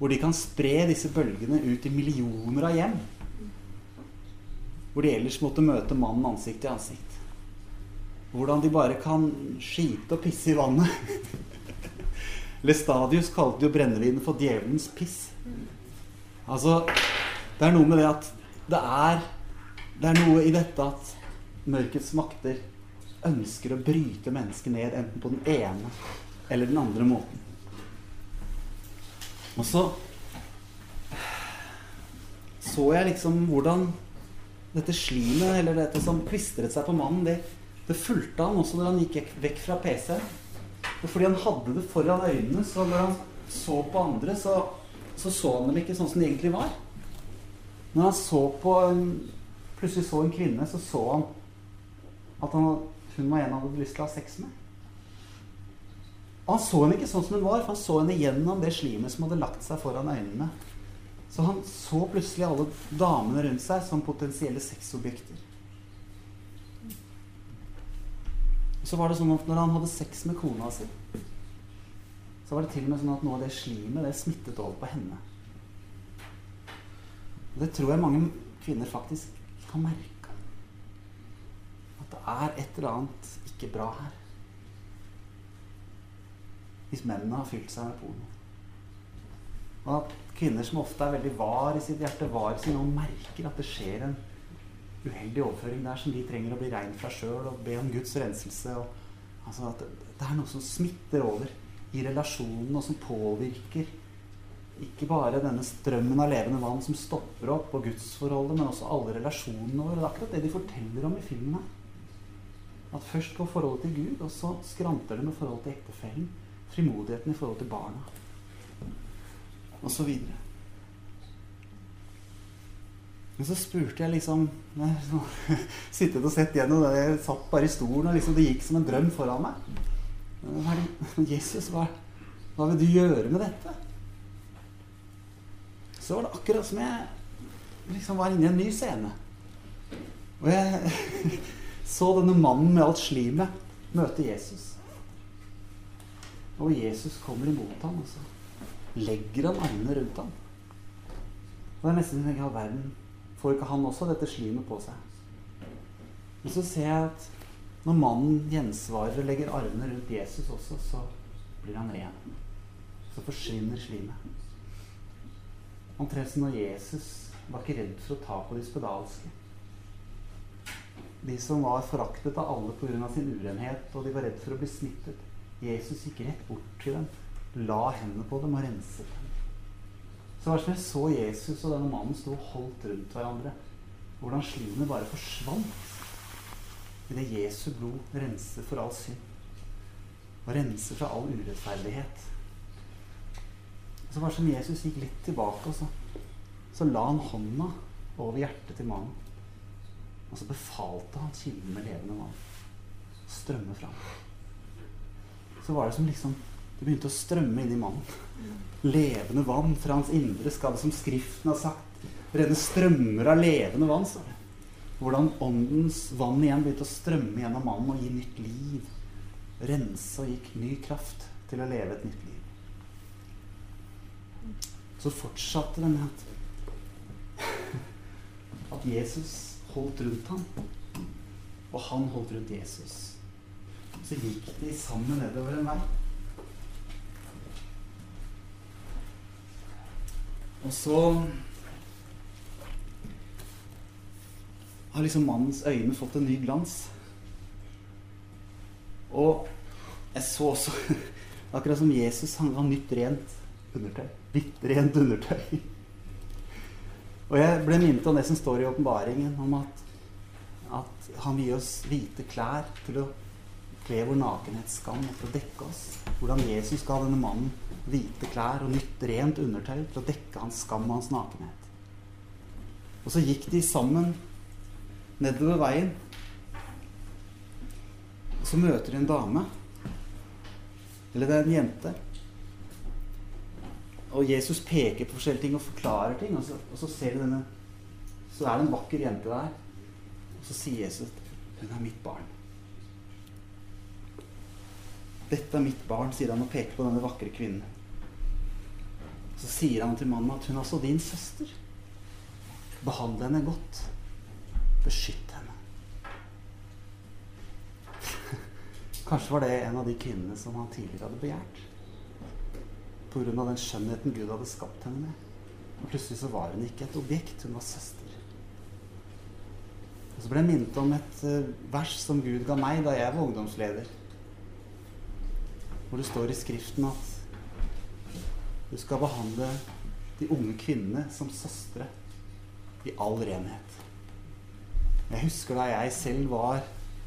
Hvor de kan spre disse bølgene ut i millioner av hjem. Hvor de ellers måtte møte mannen ansikt til ansikt. Hvordan de bare kan skite og pisse i vannet. Lestadius kalte jo brennevinet for djevelens piss. Altså, det er noe med det at det er Det er noe i dette at mørkets makter ønsker å bryte mennesket ned enten på den ene eller den andre måten. Og så så jeg liksom hvordan dette slimet, eller dette som klistret seg på mannen, det, det fulgte han også når han gikk vekk fra PC-en. Og fordi han hadde det foran øynene, så når han så på andre, så så, så han dem ikke sånn som de egentlig var. Når han så på en, plutselig så en kvinne, så så han at han, hun var en han hadde lyst til å ha sex med. Han så henne ikke sånn som hun var, for han så henne gjennom det slimet som hadde lagt seg foran øynene. Så han så plutselig alle damene rundt seg som potensielle sexobjekter. Så var det sånn at når han hadde sex med kona si, så var det til og med sånn at noe av det slimet det smittet over på henne. Og det tror jeg mange kvinner faktisk kan merke. At det er et eller annet ikke bra her. Hvis mennene har fylt seg med porno. Og at kvinner som ofte er veldig var i sitt hjerte, var i sin ånd, merker at det skjer en uheldig overføring der som de trenger å bli rein fra sjøl og be om Guds renselse. Og, altså at det, er noe som smitter over i relasjonen, og som påvirker ikke bare denne strømmen av levende vann som stopper opp, og gudsforholdet, men også alle relasjonene våre. Det er akkurat det de forteller om i filmen. At først går forholdet til Gud, og så skranter det med forholdet til ektefellen. Frimodigheten i forhold til barna. Og så videre. Men så spurte jeg liksom Sittet og sett gjennom det. Jeg satt bare i stolen, og liksom det gikk som en drøm foran meg. Hva det, Jesus, hva, hva, vil du gjøre med dette? Så var det akkurat som jeg liksom var inne i en ny scene. Og jeg så denne mannen med alt slimet møte Jesus. Og Jesus kommer imot ham, og så legger han armene rundt ham. Og det er nesten som all verden Får ikke han også dette slimet på seg? Men så ser jeg at når mannen gjensvarer og legger armene rundt Jesus også, så blir han ren. Så forsvinner slimet. Omtrent som når Jesus var ikke redd for å ta på de spedalske. De som var foraktet av alle pga. sin urenhet, og de var redd for å bli smittet. Jesus gikk rett bort til dem, la hendene på dem og renset dem. Så hva som jeg så Jesus og denne mannen sto holdt rundt hverandre. Hvordan slimet bare forsvant idet Jesu blod renser for all synd. Og renser rense fra all urettferdighet. Så var det som Jesus gikk litt tilbake, og så, så la han hånda over hjertet til mannen. Og så befalte han kilden med levende vann strømme fram. Så var det som liksom Det begynte å strømme inn i mannen. Levende vann fra hans indre skal som Skriften har sagt, renne strømmer av levende vann. Så. Hvordan åndens vann igjen begynte å strømme gjennom mannen og gi nytt liv. Rense og gikk ny kraft til å leve et nytt liv. Så fortsatte det med at, at Jesus holdt rundt ham, og han holdt rundt Jesus. Så gikk de sammen nedover en vei. Og så har liksom mannens øyne fått en ny glans. Og jeg så også Akkurat som Jesus, han ga nytt, rent undertøy. Hvitt, rent undertøy. Og jeg ble minnet om det som står i åpenbaringen, om at, at han vil gi oss hvite klær til å kle vår nakenhetsskam og til å dekke oss. Hvordan Jesus ga denne mannen hvite klær og nytt, rent undertøy til å dekke hans skam og hans nakenhet. Og så gikk de sammen nedover veien. Og så møter de en dame. Eller det er en jente. Og Jesus peker på forskjellige ting og forklarer ting. Og så, og så ser du denne Så er det en vakker jente der. Og så sier Jesus hun er mitt barn. Dette er mitt barn, sier han og peker på denne vakre kvinnen. Så sier han til mannen at hun er også din søster. Behandle henne godt. Beskytt henne. Kanskje var det en av de kvinnene som han tidligere hadde begjært. Pga. den skjønnheten Gud hadde skapt henne med. Og plutselig så var hun ikke et objekt, hun var søster. Og så ble jeg minnet om et uh, vers som Gud ga meg da jeg var ungdomsleder. Hvor det står i Skriften at du skal behandle de unge kvinnene som søstre i all renhet. Jeg husker da jeg selv var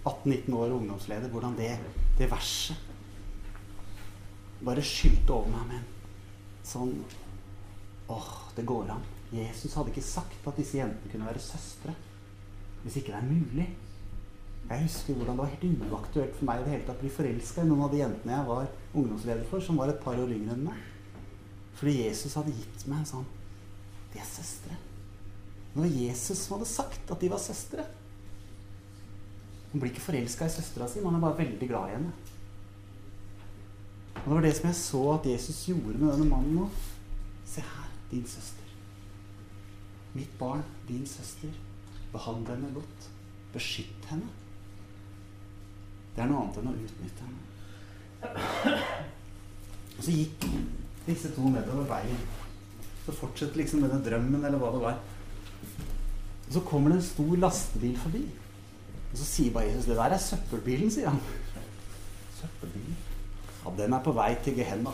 18-19 år og ungdomsleder, hvordan det, det verset bare skylte over meg med en sånn Åh, det går an. Jesus hadde ikke sagt at disse jentene kunne være søstre. Hvis ikke det er mulig. Jeg husker hvordan det var helt uaktuelt for meg i det hele tatt å bli forelska i noen av de jentene jeg var ungdomsleder for, som var et par år yngre enn meg. Fordi Jesus hadde gitt meg en sånn De er søstre. Det var Jesus som hadde sagt at de var søstre. Man blir ikke forelska i søstera si, man er bare veldig glad i henne. Og Det var det som jeg så at Jesus gjorde med denne mannen nå. Se her, din søster. Mitt barn, din søster. Behandle henne godt. Beskytt henne. Det er noe annet enn å utnytte. Og så gikk disse to nedover veien. Så fortsetter liksom denne drømmen, eller hva det var. Og så kommer det en stor lastebil forbi. Og så sier bare Jesus det der er søppelbilen, sier han. Søppelbilen? Ja, den er på vei til Gehenna.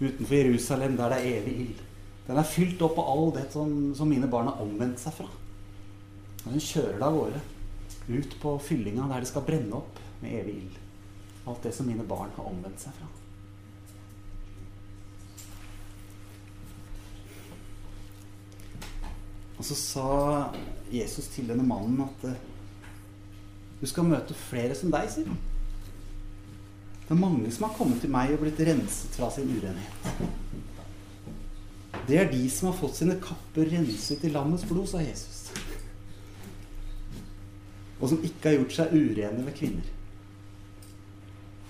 Utenfor Jerusalem, der det er evig ild. Den er fylt opp av all det som, som mine barn har omvendt seg fra. Og den kjører det av gårde. Ut på fyllinga der det skal brenne opp med evig ild. Alt det som mine barn har omvendt seg fra. Og så sa Jesus til denne mannen at eh, du skal møte flere som deg, sier han. Det er mange som har kommet til meg og blitt renset fra sin urenhet. Det er de som har fått sine kapper renset i lammets blod, sa Jesus. Og som ikke har gjort seg urene ved kvinner.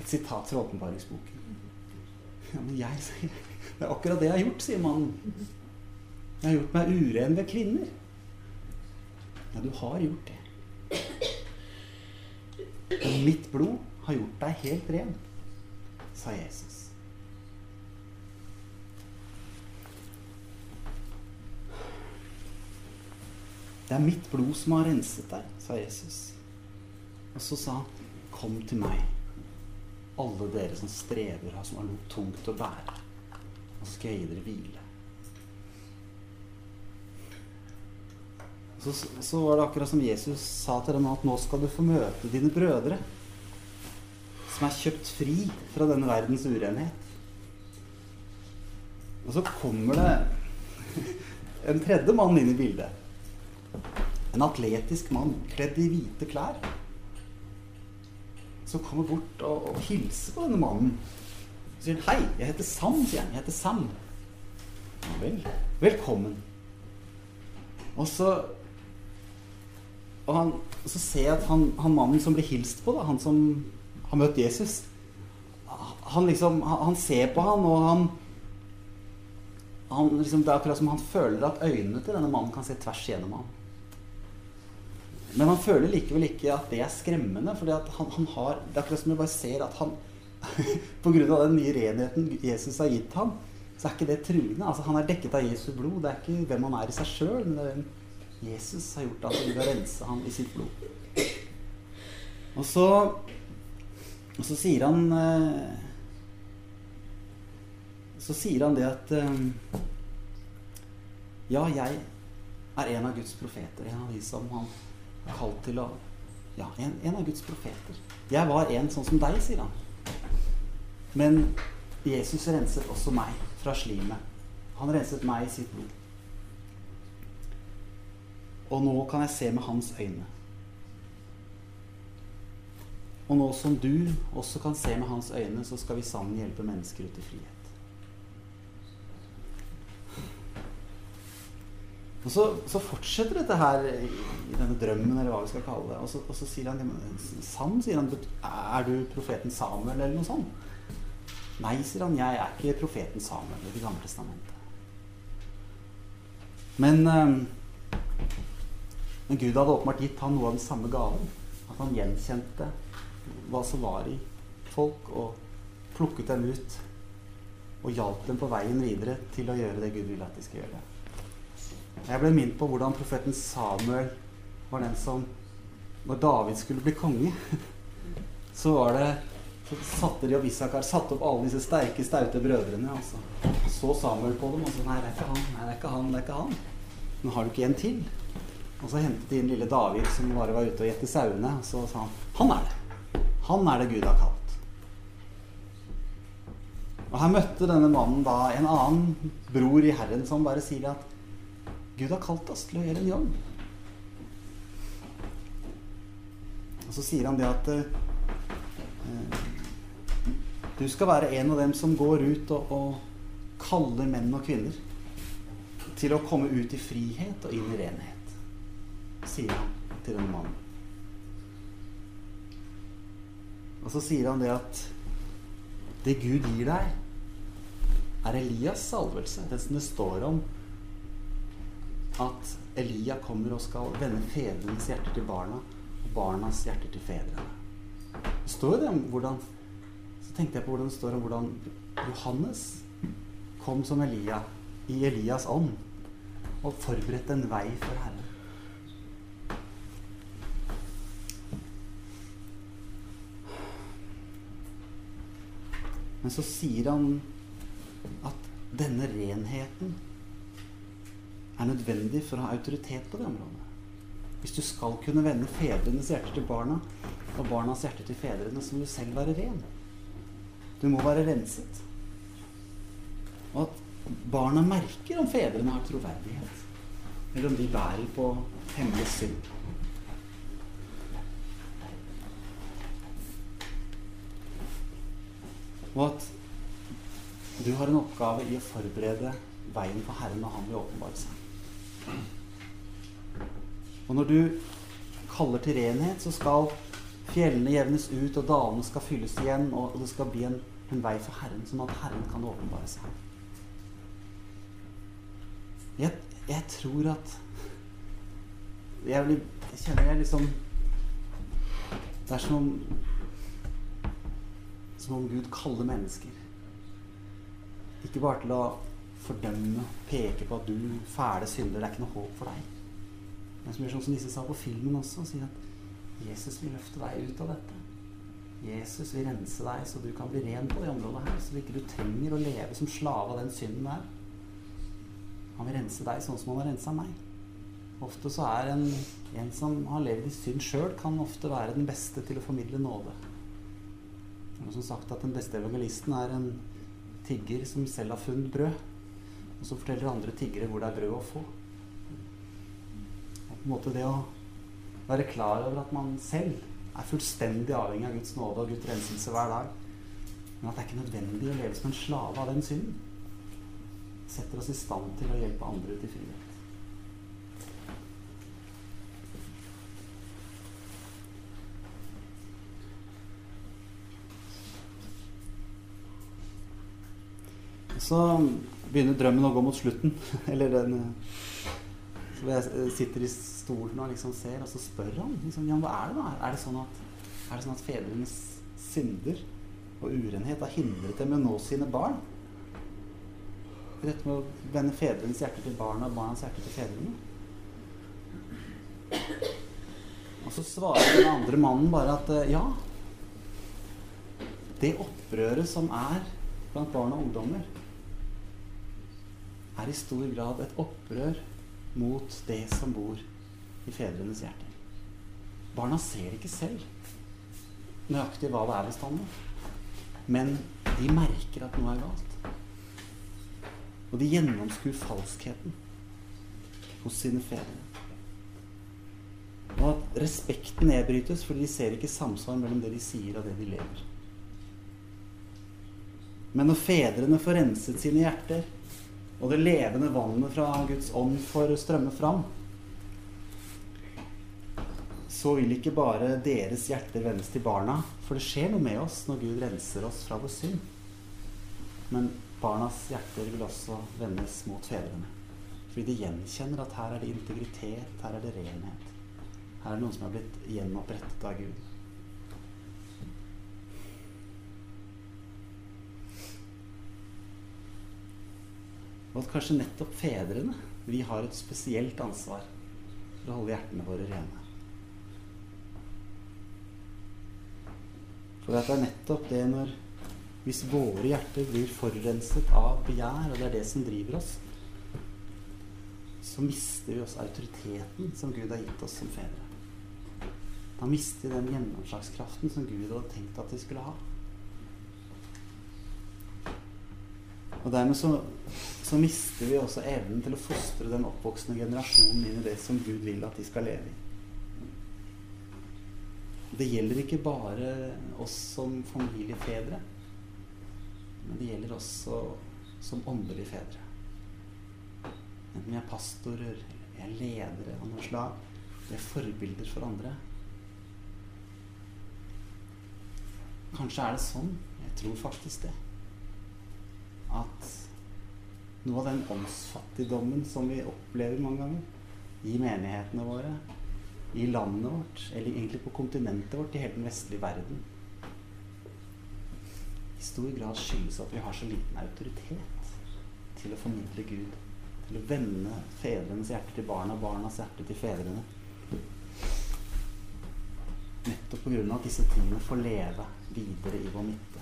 Et sitat fra åpenbaringsboken. Ja, men jeg, Det er akkurat det jeg har gjort, sier mannen. Jeg har gjort meg uren ved kvinner. Ja, du har gjort det. Og mitt blod har gjort deg helt ren, sa Jesus. Det er mitt blod som har renset deg, sa Jesus. Og så sa han, kom til meg, alle dere som strever, som har noe tungt å bære. Og så skal jeg gi dere hvile. Så, så var det akkurat som Jesus sa til dem at nå skal du få møte dine brødre. som er kjøpt fri fra denne verdens urenhet. Og så kommer det en tredje mann inn i bildet. En atletisk mann kledd i hvite klær. Som kommer bort og, og hilser på denne mannen. Så sier han 'Hei, jeg heter Sam', sier han. 'Jeg heter Sam'. Vel. Velkommen. Og så og, han, så ser jeg at han, han mannen som blir hilst på, da, han som har møtt Jesus Han liksom, han, han ser på han, og han, han liksom, Det er akkurat som han føler at øynene til denne mannen kan se tvers gjennom ham. Men han føler likevel ikke at det er skremmende. For han, han har, det er akkurat som du bare ser at han Pga. den nye renheten Jesus har gitt ham, så er ikke det truende. Altså, han er dekket av Jesu blod. Det er ikke hvem han er i seg sjøl, men det er hvem Jesus har gjort at Gud har rensa ham i sitt blod. Og så, og så sier han eh, Så sier han det at eh, Ja, jeg er en av Guds profeter. En av de som han kalt til å Ja, en, en av Guds profeter. Jeg var en sånn som deg, sier han. Men Jesus renset også meg fra slimet. Han renset meg i sitt blod. Og nå kan jeg se med hans øyne. Og nå som du også kan se med hans øyne, så skal vi sammen hjelpe mennesker ut i frihet. Og så, så fortsetter dette her i, denne drømmen, eller hva vi skal kalle det. Og så, og så sier han Sam, sier han, er du profeten Samuel, eller noe sånt? Nei, sier han, jeg er ikke profeten Samuel i Det gamle testamentet. Men, eh, men Gud hadde åpenbart gitt han noe av den samme gaven. At han gjenkjente hva som var i folk, og plukket dem ut. Og hjalp dem på veien videre til å gjøre det Gud ville at de skal gjøre. Jeg ble minnet på hvordan profeten Samuel var den som Når David skulle bli konge, så var det så satte de opp Isakar, satte opp alle disse sterke, staute brødrene. Altså. Så Samuel på dem og sa nei, det er ikke han, nei, det er ikke han, det er ikke han. Men har du ikke en til? Og så hentet de inn lille David som bare var ute og gjette sauene. Og så sa han han er det. Han er det Gud har kalt. Og her møtte denne mannen da en annen bror i Herren som bare sier at Gud har kalt oss til å gjøre en jobb. Og så sier han det at eh, du skal være en av dem som går ut og, og kaller menn og kvinner til å komme ut i frihet og inn i renhet, sier han til denne mannen. Og så sier han det at det Gud gir deg, er Elias salvelse. Det som det står om at Elia kommer og skal vende fedrenes hjerter til barna og barnas hjerter til fedrene. Det står det om hvordan tenkte jeg på hvordan det står om hvordan Johannes kom som Elia i Elias ånd og forberedte en vei for Herren. Men så sier han at denne renheten er nødvendig for å ha autoritet på det området. Hvis du skal kunne vende fedrenes hjerte til barna og barnas hjerte til fedrene, så må du selv være ren. Du må være renset. Og at barna merker om fedrene har troverdighet, eller om de bærer på hemmelig synd. Og at du har en oppgave i å forberede veien for Herren når Han vil åpenbare seg. Og når du kaller til renhet, så skal fjellene jevnes ut, og dalene skal fylles igjen, og det skal bli en en vei for Herren, sånn at Herren kan åpenbare seg. Jeg, jeg tror at jeg, blir, jeg kjenner jeg liksom Det er som om Som om Gud kaller mennesker. Ikke bare til å fordømme, peke på at du fæle synder, det er ikke noe håp for deg. Men som gjør sånn som disse sa på filmen også, sier at Jesus vil løfte deg ut av dette. Jesus vil rense deg så du kan bli ren på det området her. Så du ikke trenger å leve som slave av den synden der. Han vil rense deg sånn som han har rensa meg. Ofte så er en, en som har levd i synd sjøl, kan ofte være den beste til å formidle nåde. Er som sagt at den beste evangelisten er en tigger som selv har funnet brød, og så forteller andre tiggere hvor det er brød å få. Og på en måte det å være klar over at man selv er fullstendig avhengig av Guds nåde og Guds renselse hver dag, men at det er ikke nødvendig å leve som en slave av den synden, setter oss i stand til å hjelpe andre ut i frihet. Så begynner drømmen å gå mot slutten. Eller den eh, Så jeg sitter i stolen og liksom ser, og så spør han liksom, Jan, hva er det da? Er det sånn at, er det sånn at fedrenes synder og urenhet har hindret dem i å nå sine barn? Dette med å vende fedrenes hjerte til barna og barnas hjerte til fedrene. Og så svarer den andre mannen bare at eh, ja, det opprøret som er blant barn og ungdommer, er i stor grad et opprør mot det som bor i fedrenes hjerter. Barna ser ikke selv nøyaktig hva det er ved standen, men de merker at noe er galt. Og de gjennomskuer falskheten hos sine fedre. Og at respekten nedbrytes fordi de ser ikke samsvar mellom det de sier og det de lever. Men når fedrene får renset sine hjerter, og det levende vannet fra Guds ånd får strømme fram, så vil ikke bare deres hjerter vendes til barna, for det skjer noe med oss når Gud renser oss fra vår synd. Men barnas hjerter vil også vendes mot fedrene. Fordi de gjenkjenner at her er det integritet, her er det renhet. Her er det noen som er blitt gjenopprettet av Gud. Og at kanskje nettopp fedrene vi har et spesielt ansvar for å holde hjertene våre rene. For det er nettopp det når Hvis våre hjerter blir forurenset av begjær, og det er det som driver oss, så mister vi også autoriteten som Gud har gitt oss som fedre. Da mister vi den gjennomslagskraften som Gud hadde tenkt at vi skulle ha. Og dermed så, så, mister vi også evnen til å fostre den oppvoksende generasjonen inn i det som Gud vil at de skal leve i. Det gjelder ikke bare oss som familiefedre, men det gjelder også som åndelige fedre. Enten vi er pastorer, vi er ledere av noe slag. Vi er forbilder for andre. Kanskje er det sånn. Jeg tror faktisk det at noe av den åndsfattigdommen som vi opplever mange ganger i menighetene våre, i landet vårt, eller egentlig på kontinentet vårt, i hele den vestlige verden, i stor grad skyldes at vi har så liten autoritet til å formidle Gud. Til å vende fedrenes hjerte til barna, barnas hjerte til fedrene. Nettopp pga. at disse tingene får leve videre i vår midte.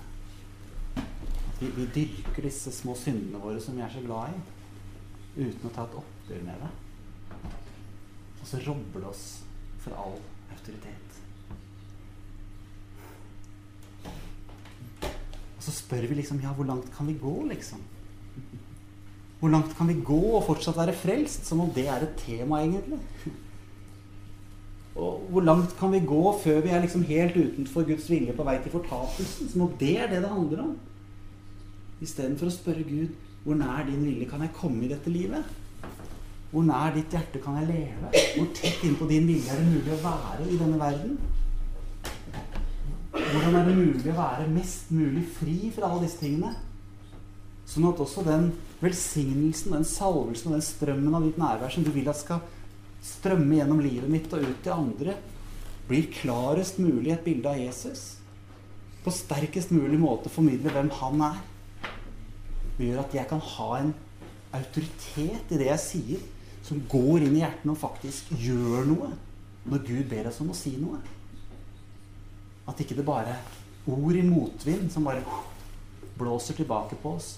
Vi, vi, dyrker disse små syndene våre som vi er så glad i, uten å ta et oppgjør med det. Og så robber det oss for all autoritet. Og så spør vi liksom Ja, hvor langt kan vi gå, liksom? Hvor langt kan vi gå og fortsatt være frelst? Som om det er et tema, egentlig. Og hvor langt kan vi gå før vi er liksom helt utenfor Guds vilje på vei til fortapelsen? Som om det er det det handler om. Istedenfor å spørre Gud hvor nær din vilje kan jeg komme i dette livet? Hvor nær ditt hjerte kan jeg leve? Hvor tett innpå din vilje er det mulig å være i denne verden? Hvordan er det mulig å være mest mulig fri fra alle disse tingene? Sånn at også den velsignelsen, den salvelsen og den strømmen av ditt nærvær som du vil at skal strømme gjennom livet mitt og ut til andre, blir klarest mulig et bilde av Jesus. På sterkest mulig måte formidle hvem han er gjør at jeg kan ha en autoritet i det jeg sier, som går inn i hjertene og faktisk gjør noe når Gud ber oss om å si noe. At ikke det bare ord i motvind som bare blåser tilbake på oss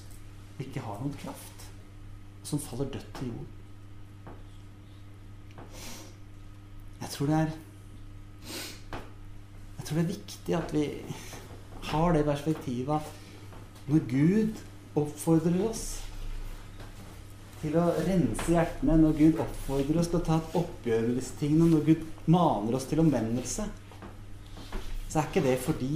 ikke har noen kraft, som faller dødt til jord. Jeg tror det er Jeg tror det er viktig at vi har det perspektivet at når Gud oppfordrer oss til å rense hjertene, når Gud oppfordrer oss til å ta et oppgjør med disse tingene, når Gud maner oss til omvendelse, så er ikke det fordi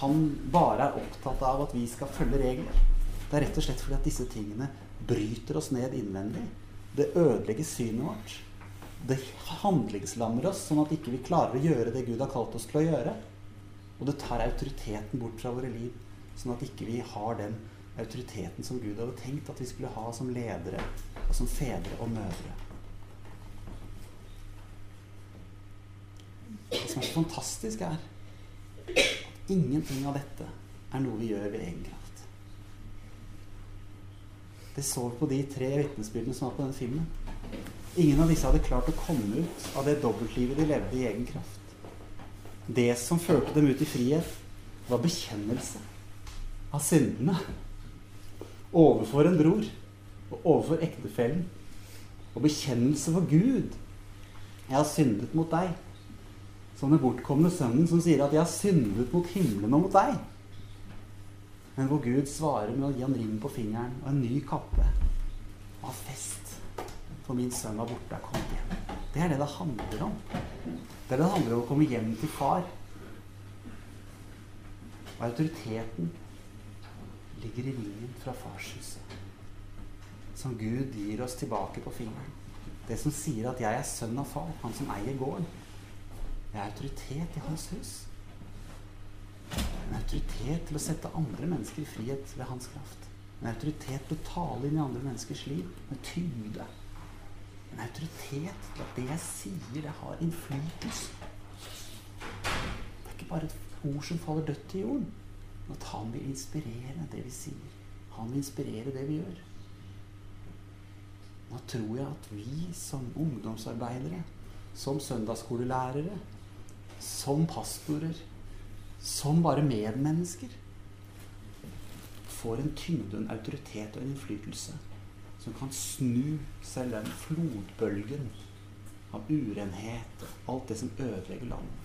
han bare er opptatt av at vi skal følge regler. Det er rett og slett fordi at disse tingene bryter oss ned innvendig. Det ødelegger synet vårt. Det handlingslammer oss, sånn at ikke vi klarer å gjøre det Gud har kalt oss til å gjøre. Og det tar autoriteten bort fra våre liv, sånn at ikke vi har den autoriteten som Gud hadde tenkt at vi skulle ha som ledere og som fedre og mødre. Det som er så fantastisk, er at ingenting av dette er noe vi gjør ved egen kraft. Det så vi på de tre vitnesbyrdene som var på den filmen. Ingen av disse hadde klart å komme ut av det dobbeltlivet de levde i egen kraft. Det som førte dem ut i frihet, var bekjennelse av syndene overfor en bror og overfor ektefellen. Og bekjennelse for Gud. Jeg har syndet mot deg. Som den bortkomne sønnen som sier at 'jeg har syndet mot himmelen og mot deg'. Men hvor Gud svarer med å gi han ring på fingeren og en ny kappe og ha fest. For min sønn var borte, og kom hjem. Det er det det handler om. Det er det det handler om å komme hjem til far. Og autoriteten ligger i ringen fra farshuset. Som Gud gir oss tilbake på fingeren. Det som sier at 'jeg er sønn av far', han som eier gården. Jeg er autoritet i hans hus. En autoritet til å sette andre mennesker i frihet ved hans kraft. En autoritet til å tale inn i andre menneskers liv med tyngde. En autoritet til at det jeg sier, det har innflytelse. Det er ikke bare et ord som faller dødt til jorden. At han vil inspirere det vi sier. Han vil inspirere det vi gjør. Nå tror jeg at vi som ungdomsarbeidere, som søndagsskolelærere, som pastorer, som bare medmennesker, får en tyngde, en autoritet og en innflytelse som kan snu selv den flodbølgen av urenhet og alt det som ødelegger landet.